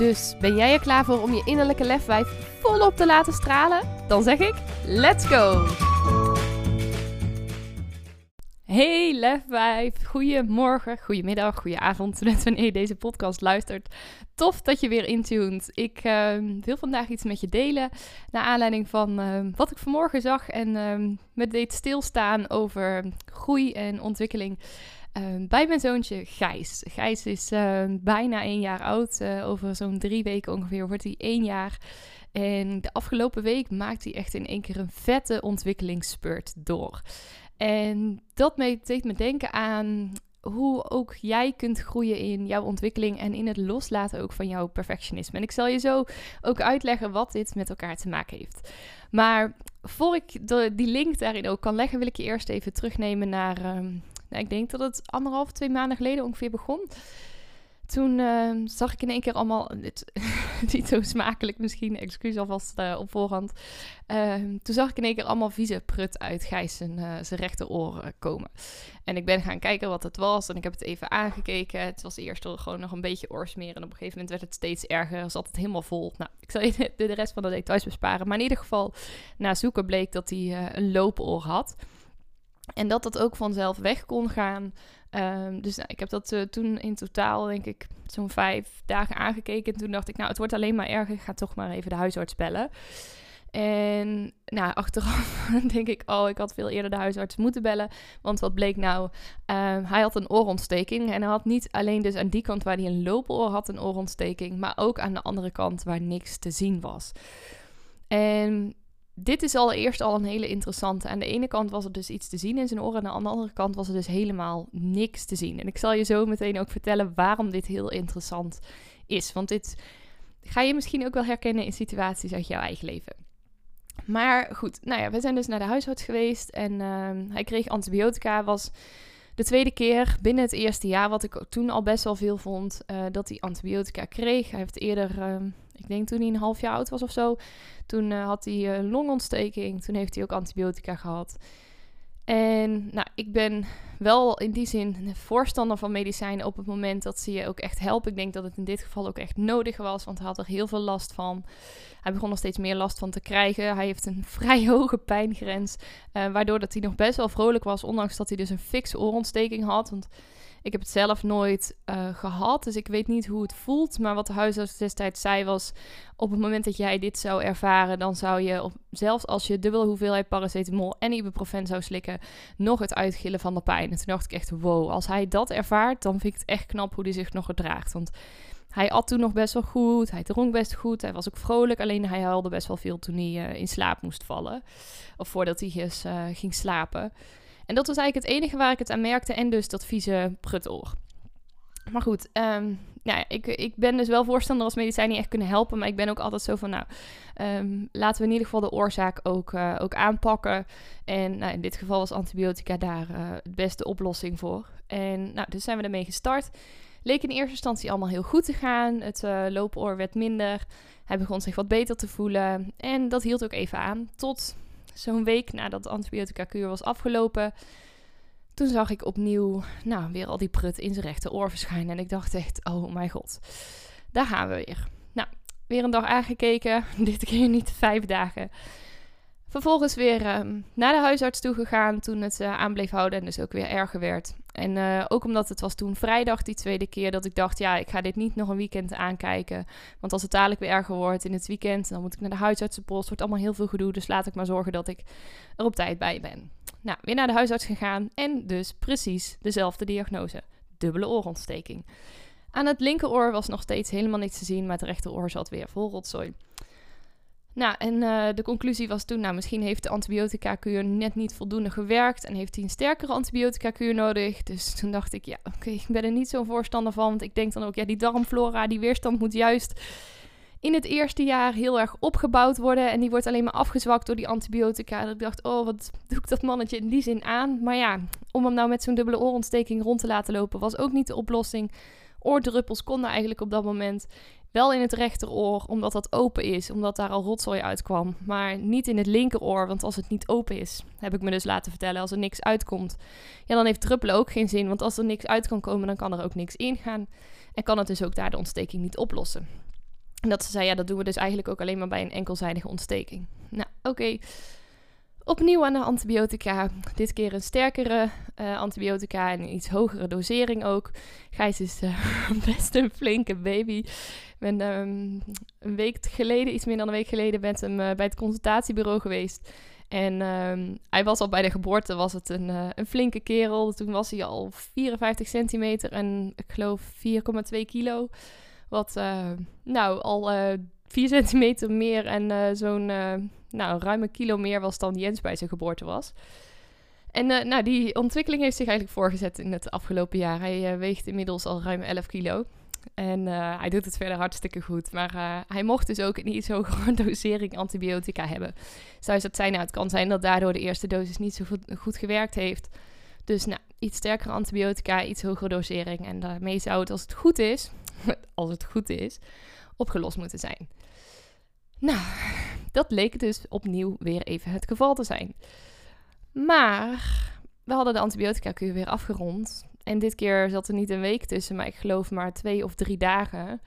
Dus ben jij er klaar voor om je innerlijke lefwijf volop te laten stralen? Dan zeg ik: let's go! Hey lefwijf, goedemorgen, goedemiddag, goedenavond, net wanneer je deze podcast luistert. Tof dat je weer intuned. Ik uh, wil vandaag iets met je delen naar aanleiding van uh, wat ik vanmorgen zag en uh, met deed stilstaan over groei en ontwikkeling. Ehm, bij mijn zoontje Gijs. Gijs is ehm, bijna één jaar oud. Uh, over zo'n drie weken ongeveer wordt hij één jaar. En de afgelopen week maakt hij echt in één keer een vette ontwikkelingsspurt door. En dat deed me denken aan hoe ook jij kunt groeien in jouw ontwikkeling en in het loslaten ook van jouw perfectionisme. En ik zal je zo ook uitleggen wat dit met elkaar te maken heeft. Maar voor ik die link daarin ook kan leggen, wil ik je eerst even terugnemen naar um, nou, ik denk dat het anderhalf, twee maanden geleden ongeveer begon. Toen uh, zag ik in één keer allemaal, dit, niet zo smakelijk misschien, excuus alvast uh, op voorhand. Uh, toen zag ik in één keer allemaal vieze prut uit Gijs zijn, uh, zijn rechteroor komen. En ik ben gaan kijken wat het was en ik heb het even aangekeken. Het was eerst gewoon nog een beetje oorsmeren en op een gegeven moment werd het steeds erger. Zat het helemaal vol. Nou, ik zal je de, de rest van de details besparen. Maar in ieder geval, na zoeken bleek dat hij een loopoor had. En dat dat ook vanzelf weg kon gaan. Um, dus nou, ik heb dat uh, toen in totaal, denk ik, zo'n vijf dagen aangekeken. En toen dacht ik, nou, het wordt alleen maar erger. Ik ga toch maar even de huisarts bellen. En nou, achteraf denk ik, oh, ik had veel eerder de huisarts moeten bellen. Want wat bleek nou? Uh, hij had een oorontsteking. En hij had niet alleen dus aan die kant waar hij een loopoor had een oorontsteking. Maar ook aan de andere kant waar niks te zien was. En dit is allereerst al een hele interessante. Aan de ene kant was er dus iets te zien in zijn oren. En aan de andere kant was er dus helemaal niks te zien. En ik zal je zo meteen ook vertellen waarom dit heel interessant is. Want dit ga je misschien ook wel herkennen in situaties uit jouw eigen leven. Maar goed, nou ja, we zijn dus naar de huisarts geweest. En uh, hij kreeg antibiotica. Was de tweede keer binnen het eerste jaar, wat ik toen al best wel veel vond, uh, dat hij antibiotica kreeg. Hij heeft eerder, uh, ik denk toen hij een half jaar oud was of zo, toen uh, had hij een longontsteking. Toen heeft hij ook antibiotica gehad. En nou, ik ben wel in die zin voorstander van medicijnen op het moment dat ze je ook echt helpen. Ik denk dat het in dit geval ook echt nodig was, want hij had er heel veel last van. Hij begon er steeds meer last van te krijgen. Hij heeft een vrij hoge pijngrens, uh, waardoor dat hij nog best wel vrolijk was, ondanks dat hij dus een fikse oorontsteking had. Want ik heb het zelf nooit uh, gehad, dus ik weet niet hoe het voelt. Maar wat de huisarts destijds zei was... op het moment dat jij dit zou ervaren... dan zou je, op, zelfs als je dubbele hoeveelheid paracetamol en ibuprofen zou slikken... nog het uitgillen van de pijn. En toen dacht ik echt, wow, als hij dat ervaart... dan vind ik het echt knap hoe hij zich nog gedraagt. Want hij at toen nog best wel goed, hij dronk best goed, hij was ook vrolijk. Alleen hij huilde best wel veel toen hij uh, in slaap moest vallen. Of voordat hij uh, ging slapen. En dat was eigenlijk het enige waar ik het aan merkte. En dus dat vieze prutoor. Maar goed, um, ja, ik, ik ben dus wel voorstander als medicijnen echt kunnen helpen. Maar ik ben ook altijd zo van, nou, um, laten we in ieder geval de oorzaak ook, uh, ook aanpakken. En nou, in dit geval was antibiotica daar uh, de beste oplossing voor. En nou, dus zijn we ermee gestart. Leek in eerste instantie allemaal heel goed te gaan. Het uh, loopoor werd minder. Hij begon zich wat beter te voelen. En dat hield ook even aan. Tot zo'n week nadat de antibiotica-kuur was afgelopen. Toen zag ik opnieuw, nou, weer al die prut in zijn rechteroor verschijnen. En ik dacht echt, oh mijn god, daar gaan we weer. Nou, weer een dag aangekeken. Dit keer niet vijf dagen. Vervolgens weer um, naar de huisarts toe gegaan toen het uh, aan bleef houden en dus ook weer erger werd. En uh, ook omdat het was toen vrijdag die tweede keer dat ik dacht, ja, ik ga dit niet nog een weekend aankijken. Want als het dadelijk weer erger wordt in het weekend, dan moet ik naar de huisartsenpost. wordt allemaal heel veel gedoe, dus laat ik maar zorgen dat ik er op tijd bij ben. Nou, weer naar de huisarts gegaan en dus precies dezelfde diagnose. Dubbele oorontsteking. Aan het linkeroor was nog steeds helemaal niks te zien, maar het rechteroor zat weer vol rotzooi. Nou, en uh, de conclusie was toen, nou, misschien heeft de antibiotica-kuur net niet voldoende gewerkt en heeft hij een sterkere antibiotica-kuur nodig. Dus toen dacht ik, ja, oké, ik ben er niet zo'n voorstander van, want ik denk dan ook, ja, die darmflora, die weerstand moet juist in het eerste jaar heel erg opgebouwd worden. En die wordt alleen maar afgezwakt door die antibiotica. Dat ik dacht, oh, wat doe ik dat mannetje in die zin aan? Maar ja, om hem nou met zo'n dubbele oorontsteking rond te laten lopen was ook niet de oplossing. Oordruppels konden eigenlijk op dat moment wel in het rechteroor, omdat dat open is, omdat daar al rotzooi uitkwam. Maar niet in het linkeroor, want als het niet open is, heb ik me dus laten vertellen, als er niks uitkomt, ja, dan heeft druppelen ook geen zin. Want als er niks uit kan komen, dan kan er ook niks ingaan. En kan het dus ook daar de ontsteking niet oplossen. En dat ze zei, ja, dat doen we dus eigenlijk ook alleen maar bij een enkelzijdige ontsteking. Nou, oké. Opnieuw aan de antibiotica. Dit keer een sterkere uh, antibiotica en iets hogere dosering ook. Gijs is best een flinke baby. Ben um, een week geleden, iets meer dan een week geleden, met hem uh, bij het consultatiebureau geweest. En um, hij was al bij de geboorte, was het een, een flinke kerel. Toen was hij al 54 centimeter en ik geloof 4,2 kilo. Wat nou al 4 centimeter meer en zo'n nou, een ruime kilo meer was dan Jens bij zijn geboorte was. En uh, nou, die ontwikkeling heeft zich eigenlijk voorgezet in het afgelopen jaar. Hij weegt inmiddels al ruim 11 kilo. En hij doet het verder hartstikke goed. Maar hij mocht dus ook een iets hogere dosering antibiotica hebben. Zou het zijn? Nou, het kan zijn dat daardoor de eerste dosis niet zo goed, goed gewerkt heeft. Dus nou, iets sterkere antibiotica, iets hogere dosering. En daarmee zou het, als het goed is, als het goed is, opgelost moeten zijn. Nou, dat leek dus opnieuw weer even het geval te zijn. Maar we hadden de antibiotica-kuur weer afgerond. En dit keer zat er niet een week tussen, maar ik geloof maar twee of drie dagen.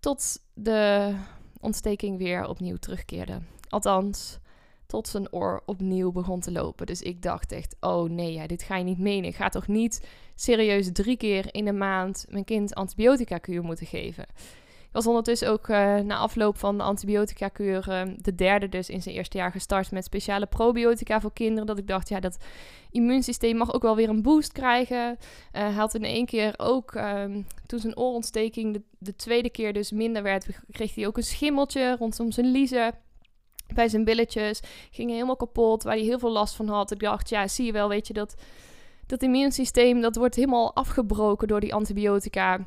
Tot de ontsteking weer opnieuw terugkeerde. Althans, tot zijn oor opnieuw begon te lopen. Dus ik dacht echt, oh nee, ja, dit ga je niet menen. Ik ga toch niet serieus drie keer in een maand mijn kind antibiotica-kuur moeten geven was ondertussen ook uh, na afloop van de antibiotica-kuur, uh, de derde dus in zijn eerste jaar gestart met speciale probiotica voor kinderen. Dat ik dacht, ja, dat immuunsysteem mag ook wel weer een boost krijgen. Uh, hij had in één keer ook, um, toen zijn oorontsteking de, de, tweede keer dus minder werd, kreeg hij ook een schimmeltje rondom zijn liezen. Bij zijn billetjes ging helemaal kapot, waar hij heel veel last van had. Ik dacht, ja, zie je wel, weet je, dat, dat immuunsysteem, dat wordt helemaal afgebroken door die antibiotica.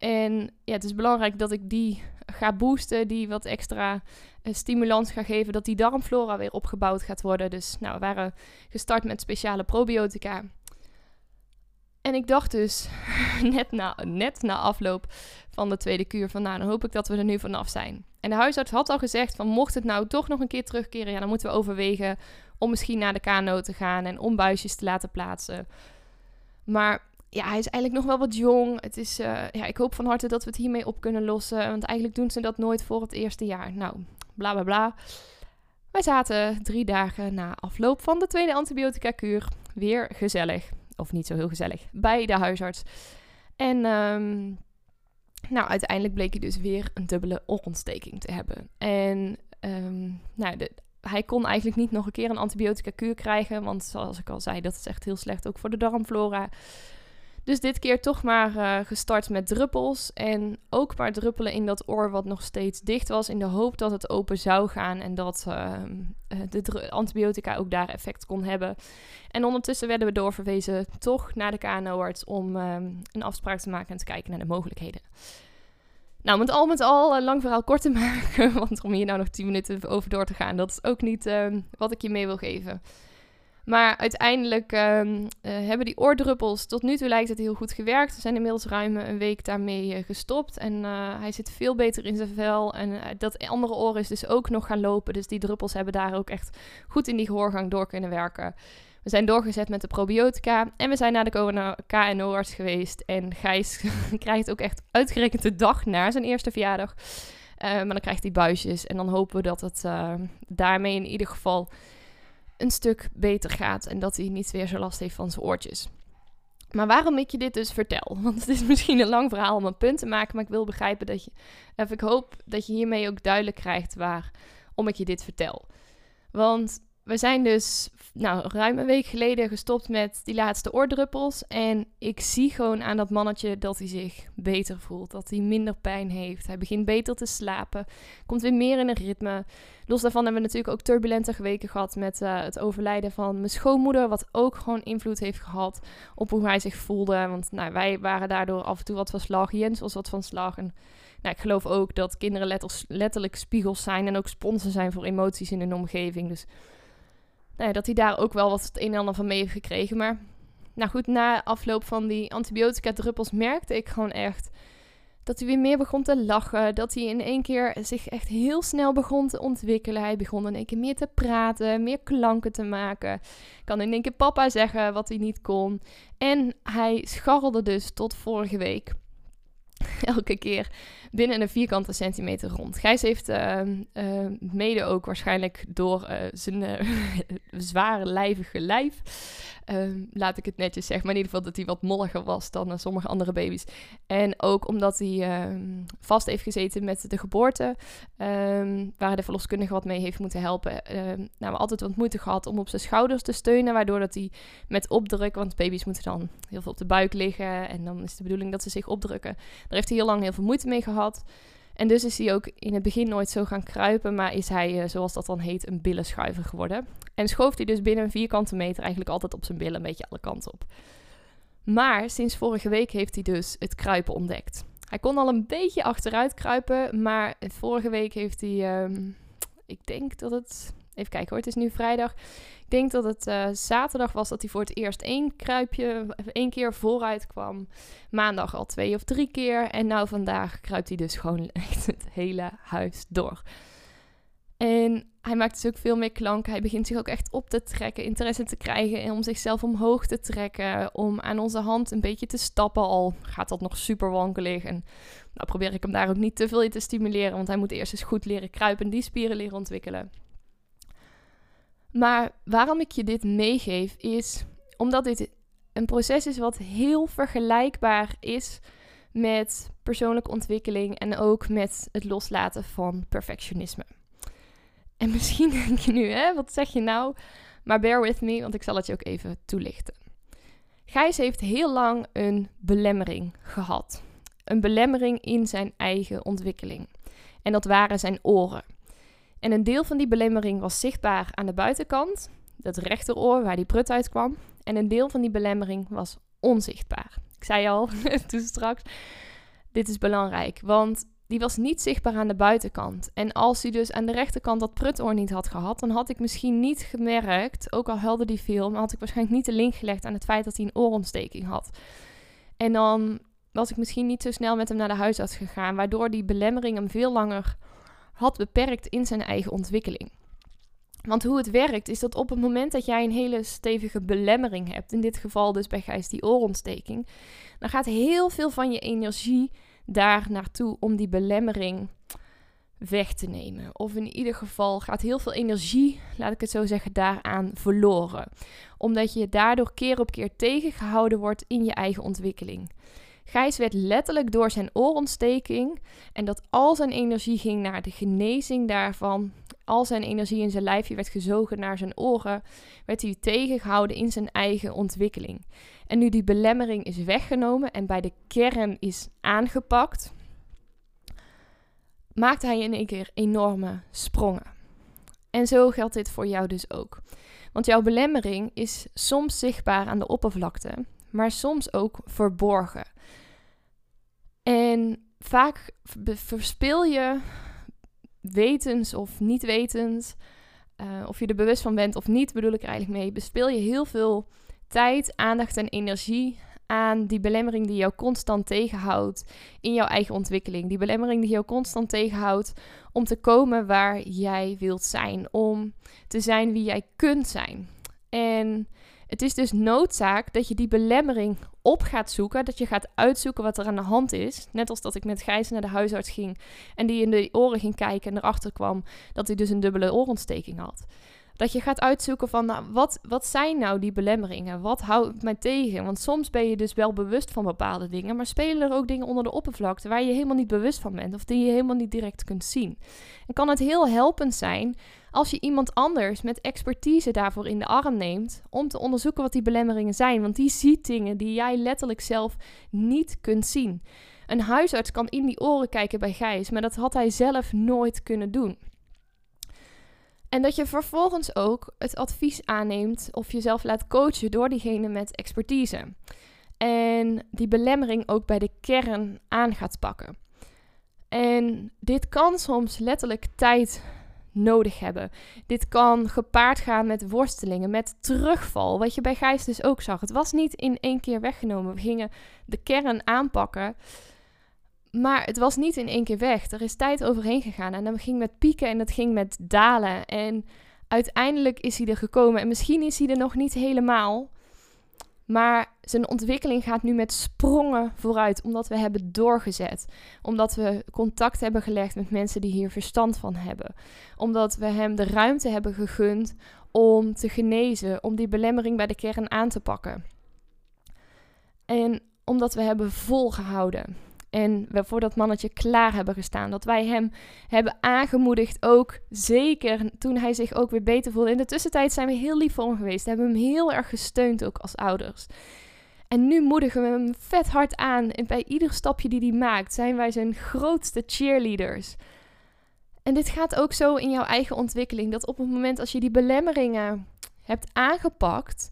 En ja, het is belangrijk dat ik die ga boosten, die wat extra uh, stimulans ga geven, dat die darmflora weer opgebouwd gaat worden. Dus nou, we waren gestart met speciale probiotica. En ik dacht dus, net na, net na afloop van de tweede kuur, van nou, dan hoop ik dat we er nu vanaf zijn. En de huisarts had al gezegd van, mocht het nou toch nog een keer terugkeren, ja, dan moeten we overwegen om misschien naar de KNO te gaan en om buisjes te laten plaatsen. Maar ja, hij is eigenlijk nog wel wat jong. Het is, uh, ja, ik hoop van harte dat we het hiermee op kunnen lossen. Want eigenlijk doen ze dat nooit voor het eerste jaar. Nou, bla bla bla. Wij zaten drie dagen na afloop van de tweede antibiotica-kuur weer gezellig, of niet zo heel gezellig, bij de huisarts. En um, nou, uiteindelijk bleek hij dus weer een dubbele oorontsteking te hebben. En um, nou, hij kon eigenlijk niet nog een keer een antibiotica-kuur krijgen, want zoals ik al zei, dat is echt heel slecht ook voor de darmflora. Dus dit keer toch maar uh, gestart met druppels. En ook maar druppelen in dat oor wat nog steeds dicht was. In de hoop dat het open zou gaan. En dat uh, de antibiotica ook daar effect kon hebben. En ondertussen werden we doorverwezen toch naar de KNO-arts om uh, een afspraak te maken en te kijken naar de mogelijkheden. Nou, met al met al, lang verhaal kort te maken. Want om hier nou nog 10 minuten over door te gaan, dat is ook niet ehm, wat ik je mee wil geven. Maar uiteindelijk um, hebben die oordruppels, tot nu toe lijkt het heel goed gewerkt. We zijn inmiddels ruim een week daarmee uh, gestopt. En uh, hij zit veel beter in zijn vel. En dat andere oor is dus ook nog gaan lopen. Dus die druppels hebben daar ook echt goed in die gehoorgang door kunnen werken. We zijn doorgezet met de probiotica. En we zijn naar de KNO-arts geweest. En Gijs krijgt ook echt uitgerekend de dag na zijn eerste verjaardag. maar dan krijgt hij buisjes. En dan hopen we dat het daarmee in ieder geval een stuk beter gaat en dat hij niet weer zo last heeft van zijn oortjes. Maar waarom ik je dit dus vertel? Want het is misschien een lang verhaal om een punt te maken, maar ik wil begrijpen dat je, of ik hoop dat je hiermee ook duidelijk krijgt waarom ik je dit vertel. Want we zijn dus nou, ruim een week geleden gestopt met die laatste oordruppels. En ik zie gewoon aan dat mannetje dat hij zich beter voelt. Dat hij minder pijn heeft. Hij begint beter te slapen. Komt weer meer in een ritme. Los daarvan hebben we natuurlijk ook turbulente weken gehad met uh, het overlijden van mijn schoonmoeder. Wat ook gewoon invloed heeft gehad op hoe hij zich voelde. Want nou, wij waren daardoor af en toe wat van slag. Jens was wat van slag. En Nou, ik geloof ook dat kinderen letterlijk spiegels zijn en ook sponsen zijn voor emoties in hun omgeving. Dus nou dat hij daar ook wel wat het een en ander van mee heeft gekregen. Maar nou goed, na afloop van die antibiotica-druppels merkte ik gewoon echt dat hij weer meer begon te lachen. Dat hij in één keer zich echt heel snel begon te ontwikkelen. Hij begon in één keer meer te praten, meer klanken te maken. Kan in één keer papa zeggen wat hij niet kon. En hij scharrelde dus tot vorige week. Elke keer binnen een vierkante centimeter rond. Gijs heeft uh, uh, mede ook waarschijnlijk door uh, zijn zware lijvige lijf Ehm, laat ik het netjes zeggen. Maar in ieder geval dat hij wat molliger was dan uh, sommige andere baby's. En ook omdat hij ehm, vast heeft gezeten met de geboorte. Ehm, waar de verloskundige wat mee heeft moeten helpen. nou, we altijd wat moeite gehad om op zijn schouders te steunen. Waardoor dat hij met opdruk, want baby's moeten dan heel veel op de buik liggen. En dan is de bedoeling dat ze zich opdrukken. Daar heeft hij heel lang heel veel moeite mee gehad. En dus is hij ook in het begin nooit zo gaan kruipen, maar is hij, eh, zoals dat dan heet, een billenschuiver geworden. En schoof hij dus binnen een vierkante meter eigenlijk altijd op zijn billen een beetje alle kanten op. Maar sinds vorige week heeft hij dus het kruipen ontdekt. Hij kon al een beetje achteruit kruipen, maar vorige week heeft hij, ehm, ik denk dat het, even kijken hoor, het is nu vrijdag. Ik denk dat het uh, zaterdag was dat hij voor het eerst één kruipje, één keer vooruit kwam. Maandag al twee of drie keer. En nou vandaag kruipt hij dus gewoon echt het hele huis door. En hij maakt dus ook veel meer klanken. Hij begint zich ook echt op te trekken, interesse te krijgen en om zichzelf omhoog te trekken. Om aan onze hand een beetje te stappen. Al gaat dat nog super wankelig. En nou probeer ik hem daar ook niet te veel in te stimuleren. Want hij moet eerst eens goed leren kruipen en die spieren leren ontwikkelen. Maar waarom ik je dit meegeef is omdat dit een proces is wat heel vergelijkbaar is met persoonlijke ontwikkeling en ook met het loslaten van perfectionisme. En misschien denk je nu, hè, wat zeg je nou? Maar bear with me, want ik zal het je ook even toelichten. Gijs heeft heel lang een belemmering gehad. Een belemmering in zijn eigen ontwikkeling. En dat waren zijn oren. En een deel van die belemmering was zichtbaar aan de buitenkant, dat rechteroor waar die prut uit kwam. En een deel van die belemmering was onzichtbaar. Ik zei al toen straks, dit is belangrijk, want die was niet zichtbaar aan de buitenkant. En als hij dus aan de rechterkant dat prutoor niet had gehad, dan had ik misschien niet gemerkt, ook al helde die maar had ik waarschijnlijk niet de link gelegd aan het feit dat hij een oorontsteking had. En dan was ik misschien niet zo snel met hem naar de huisarts gegaan, waardoor die belemmering hem veel langer had beperkt in zijn eigen ontwikkeling. Want hoe het werkt is dat op het moment dat jij een hele stevige belemmering hebt, in dit geval dus bij Gijs die oorontsteking, dan gaat heel veel van je energie daar naartoe om die belemmering weg te nemen. Of in ieder geval gaat heel veel energie, laat ik het zo zeggen, daaraan verloren. Omdat je daardoor keer op keer tegengehouden wordt in je eigen ontwikkeling. Gijs werd letterlijk door zijn oorontsteking en dat al zijn energie ging naar de genezing daarvan, al zijn energie in zijn lijfje werd gezogen naar zijn oren, werd hij tegengehouden in zijn eigen ontwikkeling. En nu die belemmering is weggenomen en bij de kern is aangepakt, maakt hij in één keer enorme sprongen. En zo geldt dit voor jou dus ook. Want jouw belemmering is soms zichtbaar aan de oppervlakte, maar soms ook verborgen. En vaak verspil je wetens of niet wetens, uh, of je er bewust van bent of niet, bedoel ik er eigenlijk mee, bespeel je heel veel tijd, aandacht en energie aan die belemmering die jou constant tegenhoudt in jouw eigen ontwikkeling. Die belemmering die jou constant tegenhoudt om te komen waar jij wilt zijn, om te zijn wie jij kunt zijn. En het is dus noodzaak dat je die belemmering op gaat zoeken. Dat je gaat uitzoeken wat er aan de hand is. Net als dat ik met Gijs naar de huisarts ging en die in de oren ging kijken en erachter kwam dat hij dus een dubbele oorontsteking had. Dat je gaat uitzoeken van, nou, wat, wat zijn nou die belemmeringen? Wat houdt mij tegen? Want soms ben je dus wel bewust van bepaalde dingen, maar spelen er ook dingen onder de oppervlakte waar je helemaal niet bewust van bent of die je helemaal niet direct kunt zien. En kan het heel helpend zijn als je iemand anders met expertise daarvoor in de arm neemt om te onderzoeken wat die belemmeringen zijn, want die ziet dingen die jij letterlijk zelf niet kunt zien. Een huisarts kan in die oren kijken bij Gijs, maar dat had hij zelf nooit kunnen doen. En dat je vervolgens ook het advies aanneemt of jezelf laat coachen door diegene met expertise. En die belemmering ook bij de kern aan gaat pakken. En dit kan soms letterlijk tijd nodig hebben. Dit kan gepaard gaan met worstelingen, met terugval. Wat je bij Gijs dus ook zag. Het was niet in één keer weggenomen. We gingen de kern aanpakken. Maar het was niet in één keer weg. Er is tijd overheen gegaan. En dat ging met pieken en dat ging met dalen. En uiteindelijk is hij er gekomen. En misschien is hij er nog niet helemaal. Maar zijn ontwikkeling gaat nu met sprongen vooruit, omdat we hebben doorgezet. Omdat we contact hebben gelegd met mensen die hier verstand van hebben. Omdat we hem de ruimte hebben gegund om te genezen, om die belemmering bij de kern aan te pakken. En omdat we hebben volgehouden. En we voor dat mannetje klaar hebben gestaan. Dat wij hem hebben aangemoedigd ook. Zeker toen hij zich ook weer beter voelde. In de tussentijd zijn we heel lief voor hem geweest. Hebben hem heel erg gesteund ook als ouders. En nu moedigen we hem vet hard aan. En bij ieder stapje die hij maakt zijn wij zijn grootste cheerleaders. En dit gaat ook zo in jouw eigen ontwikkeling. Dat op het moment als je die belemmeringen hebt aangepakt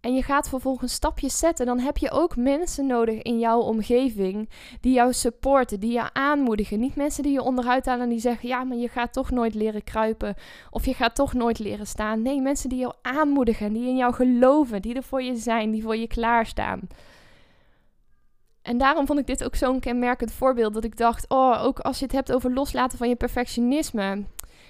en je gaat vervolgens stapjes zetten, dan heb je ook mensen nodig in jouw omgeving die jou supporten, die je aanmoedigen. Niet mensen die je onderuit halen en die zeggen: Ja, maar je gaat toch nooit leren kruipen of je gaat toch nooit leren staan. Nee, mensen die jou aanmoedigen, die in jou geloven, die er voor je zijn, die voor je klaarstaan. En daarom vond ik dit ook zo'n kenmerkend voorbeeld dat ik dacht: Oh, ook als je het hebt over loslaten van je perfectionisme.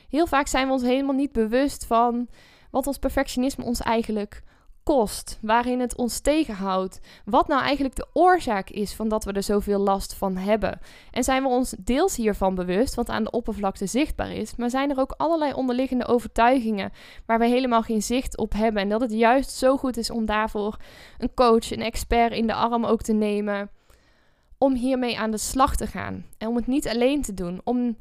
Heel vaak zijn we ons helemaal niet bewust van wat ons perfectionisme ons eigenlijk kost, waarin het ons tegenhoudt, wat nou eigenlijk de oorzaak is van dat we er zoveel last van hebben. En zijn we ons deels hiervan bewust, wat aan de oppervlakte zichtbaar is, maar zijn er ook allerlei onderliggende overtuigingen waar we helemaal geen zicht op hebben en dat het juist zo goed is om daarvoor een coach, een expert in de arm ook te nemen om hiermee aan de slag te gaan en om het niet alleen te doen, om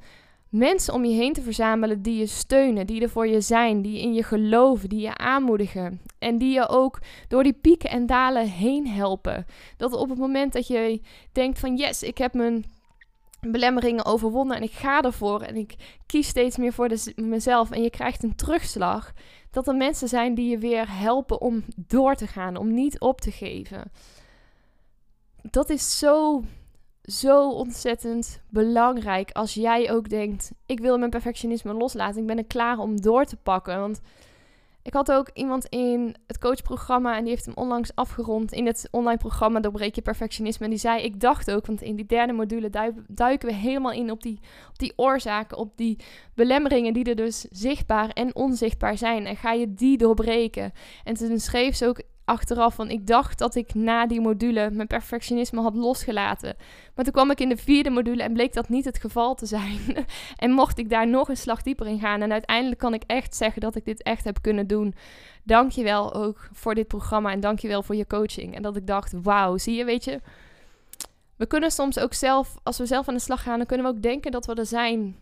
mensen om je heen te verzamelen die je steunen, die er voor je zijn, die in je geloven, die je aanmoedigen en die je ook door die pieken en dalen heen helpen. Dat op het moment dat je denkt van yes, ik heb mijn belemmeringen overwonnen en ik ga ervoor en ik kies steeds meer voor mezelf en je krijgt een terugslag, dat er mensen zijn die je weer helpen om door te gaan, om niet op te geven. Dat is zo zo ontzettend belangrijk als jij ook denkt: ik wil mijn perfectionisme loslaten. Ik ben er klaar om door te pakken. Want ik had ook iemand in het coachprogramma en die heeft hem onlangs afgerond in het online programma Doorbreek je perfectionisme. En die zei: Ik dacht ook, want in die derde module duiken we helemaal in op die, op die oorzaken, op die belemmeringen die er dus zichtbaar en onzichtbaar zijn. En ga je die doorbreken? En toen schreef ze ook achteraf van ik dacht dat ik na die module mijn perfectionisme had losgelaten. Maar toen kwam ik in de vierde module en bleek dat niet het geval te zijn. en mocht ik daar nog een slag dieper in gaan. En uiteindelijk kan ik echt zeggen dat ik dit echt heb kunnen doen. Dank je wel ook voor dit programma en dank je wel voor je coaching. En dat ik dacht, wauw, zie je, weet je. We kunnen soms ook zelf, als we zelf aan de slag gaan, dan kunnen we ook denken dat we er zijn.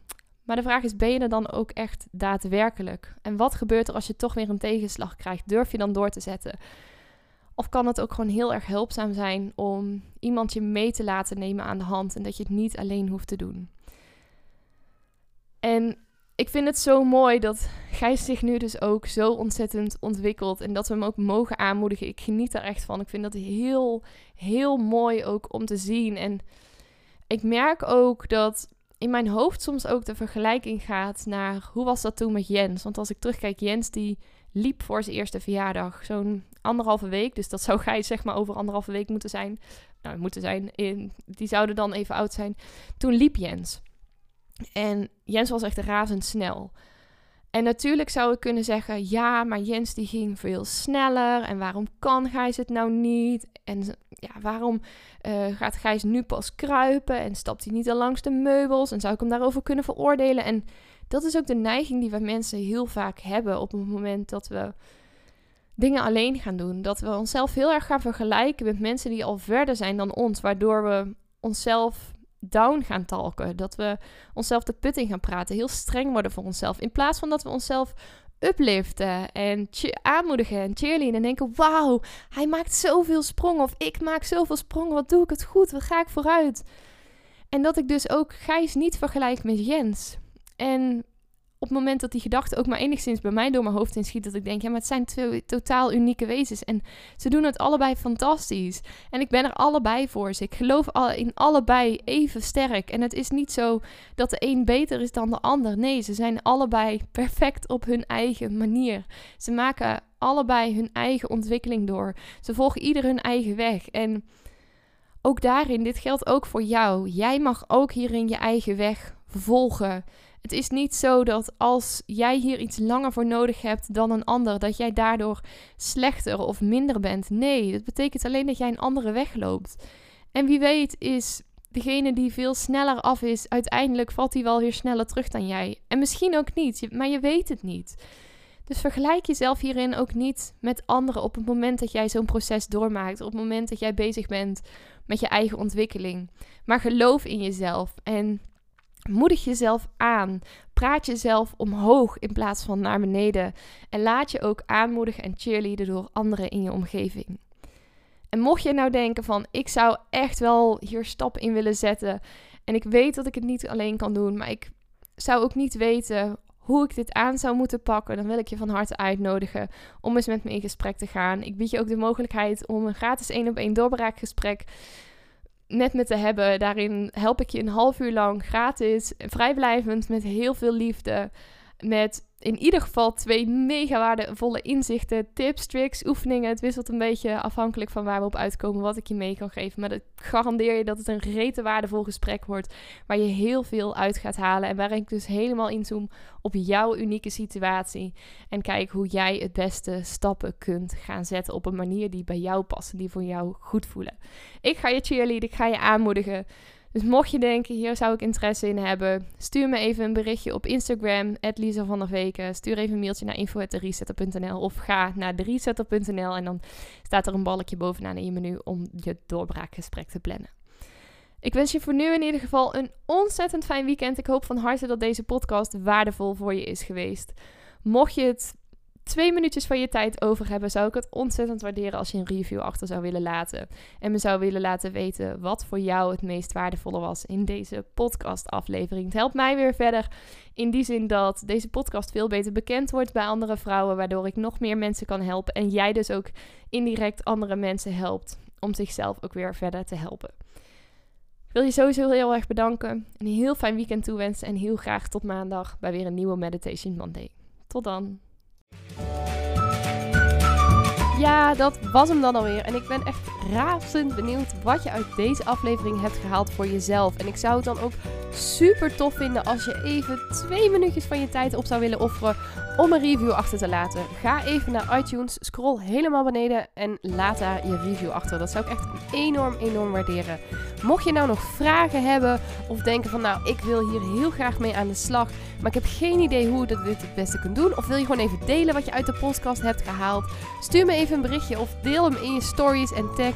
Maar de vraag is, ben je er dan ook echt daadwerkelijk? En wat gebeurt er als je toch weer een tegenslag krijgt? Durf je dan door te zetten? Of kan het ook gewoon heel erg hulpzaam zijn om iemand je mee te laten nemen aan de hand en dat je het niet alleen hoeft te doen? En ik vind het zo mooi dat Gijs zich nu dus ook zo ontzettend ontwikkelt en dat we hem ook mogen aanmoedigen. Ik geniet er echt van. Ik vind dat heel, heel mooi ook om te zien. En ik merk ook dat in mijn hoofd soms ook de vergelijking gaat naar hoe was dat toen met Jens? Want als ik terugkijk, Jens die liep voor zijn eerste verjaardag. Zo'n anderhalve week. Dus dat zou Gijs zeg maar over anderhalve week moeten zijn. Nou, moeten zijn. In, die zouden dan even oud zijn. Toen liep Jens. En Jens was echt razendsnel. En natuurlijk zou ik kunnen zeggen, ja, maar Jens die ging veel sneller. En waarom kan Gijs het nou niet? En ja, waarom uh, gaat Gijs nu pas kruipen? En stapt hij niet al langs de meubels? En zou ik hem daarover kunnen veroordelen? En dat is ook de neiging die we mensen heel vaak hebben op het moment dat we dingen alleen gaan doen. Dat we onszelf heel erg gaan vergelijken met mensen die al verder zijn dan ons, waardoor we onszelf down gaan talken. Dat we onszelf de put in gaan praten, heel streng worden voor onszelf. In plaats van dat we onszelf upliften en aanmoedigen en cheerleaden en denken: wauw, hij maakt zoveel sprongen of ik maak zoveel sprongen, wat doe ik het goed, wat ga ik vooruit. En dat ik dus ook Gijs niet vergelijk met Jens. En op het moment dat die gedachte ook maar enigszins bij mij door mijn hoofd inschiet, dat ik denk, ja, maar het zijn twee totaal unieke wezens. En ze doen het allebei fantastisch. En ik ben er allebei voor ze. Ik geloof in allebei even sterk. En het is niet zo dat de een beter is dan de ander. Nee, ze zijn allebei perfect op hun eigen manier. Ze maken allebei hun eigen ontwikkeling door. Ze volgen ieder hun eigen weg. En ook daarin, dit geldt ook voor jou. Jij mag ook hierin je eigen weg volgen. Het is niet zo dat als jij hier iets langer voor nodig hebt dan een ander, dat jij daardoor slechter of minder bent. Nee, dat betekent alleen dat jij een andere weg loopt. En wie weet is degene die veel sneller af is, uiteindelijk valt hij wel weer sneller terug dan jij. En misschien ook niet, maar je weet het niet. Dus vergelijk jezelf hierin ook niet met anderen op het moment dat jij zo'n proces doormaakt, op het moment dat jij bezig bent met je eigen ontwikkeling. Maar geloof in jezelf en moedig jezelf aan. Praat jezelf omhoog in plaats van naar beneden. En laat je ook aanmoedigen en cheerleaden door anderen in je omgeving. En mocht je nou denken van ik zou echt wel hier stappen in willen zetten en ik weet dat ik het niet alleen kan doen, maar ik zou ook niet weten hoe ik dit aan zou moeten pakken, dan wil ik je van harte uitnodigen om eens met me in gesprek te gaan. Ik bied je ook de mogelijkheid om een gratis één op één doorbraakgesprek met me te hebben. Daarin help ik je een half uur lang gratis, vrijblijvend, met heel veel liefde. Met in ieder geval twee mega waardevolle inzichten, tips, tricks, oefeningen. Het wisselt een beetje afhankelijk van waar we op uitkomen, wat ik je mee kan geven. Maar ik garandeer je dat het een rete waardevol gesprek wordt, waar je heel veel uit gaat halen. En waar ik dus helemaal inzoom op jouw unieke situatie. En kijk hoe jij het beste stappen kunt gaan zetten op een manier die bij jou past, die voor jou goed voelen. Ik ga je cheerleaden, ik ga je aanmoedigen. Dus mocht je denken, hier zou ik interesse in hebben, stuur me even een berichtje op Instagram, Lisa van der Veken. Stuur even een mailtje naar info.resetter.nl of ga naar resetter.nl en dan staat er een balkje bovenaan in je menu om je doorbraakgesprek te plannen. Ik wens je voor nu in ieder geval een ontzettend fijn weekend. Ik hoop van harte dat deze podcast waardevol voor je is geweest. Mocht je het twee minuutjes van je tijd over hebben, zou ik het ontzettend waarderen als je een review achter zou willen laten. En me zou willen laten weten wat voor jou het meest waardevolle was in deze podcast-aflevering. Het helpt mij weer verder in die zin dat deze podcast veel beter bekend wordt bij andere vrouwen, waardoor ik nog meer mensen kan helpen. En jij dus ook indirect andere mensen helpt om zichzelf ook weer verder te helpen. Ik wil je sowieso heel erg bedanken. Een heel fijn weekend toewensen en heel graag tot maandag bij weer een nieuwe Meditation Monday. Tot dan. Ja, dat was hem dan alweer. En ik ben echt razend benieuwd wat je uit deze aflevering hebt gehaald voor jezelf. En ik zou het dan ook super tof vinden als je even twee minuutjes van je tijd op zou willen offeren om een review achter te laten. Ga even naar iTunes, scroll helemaal beneden en laat daar je review achter. Dat zou ik echt enorm, enorm waarderen. Mocht je nou nog vragen hebben of denken van nou, ik wil hier heel graag mee aan de slag, maar ik heb geen idee hoe je dit het beste kunt doen. Of wil je gewoon even delen wat je uit de podcast hebt gehaald? Stuur me even een berichtje of deel hem in je stories en tag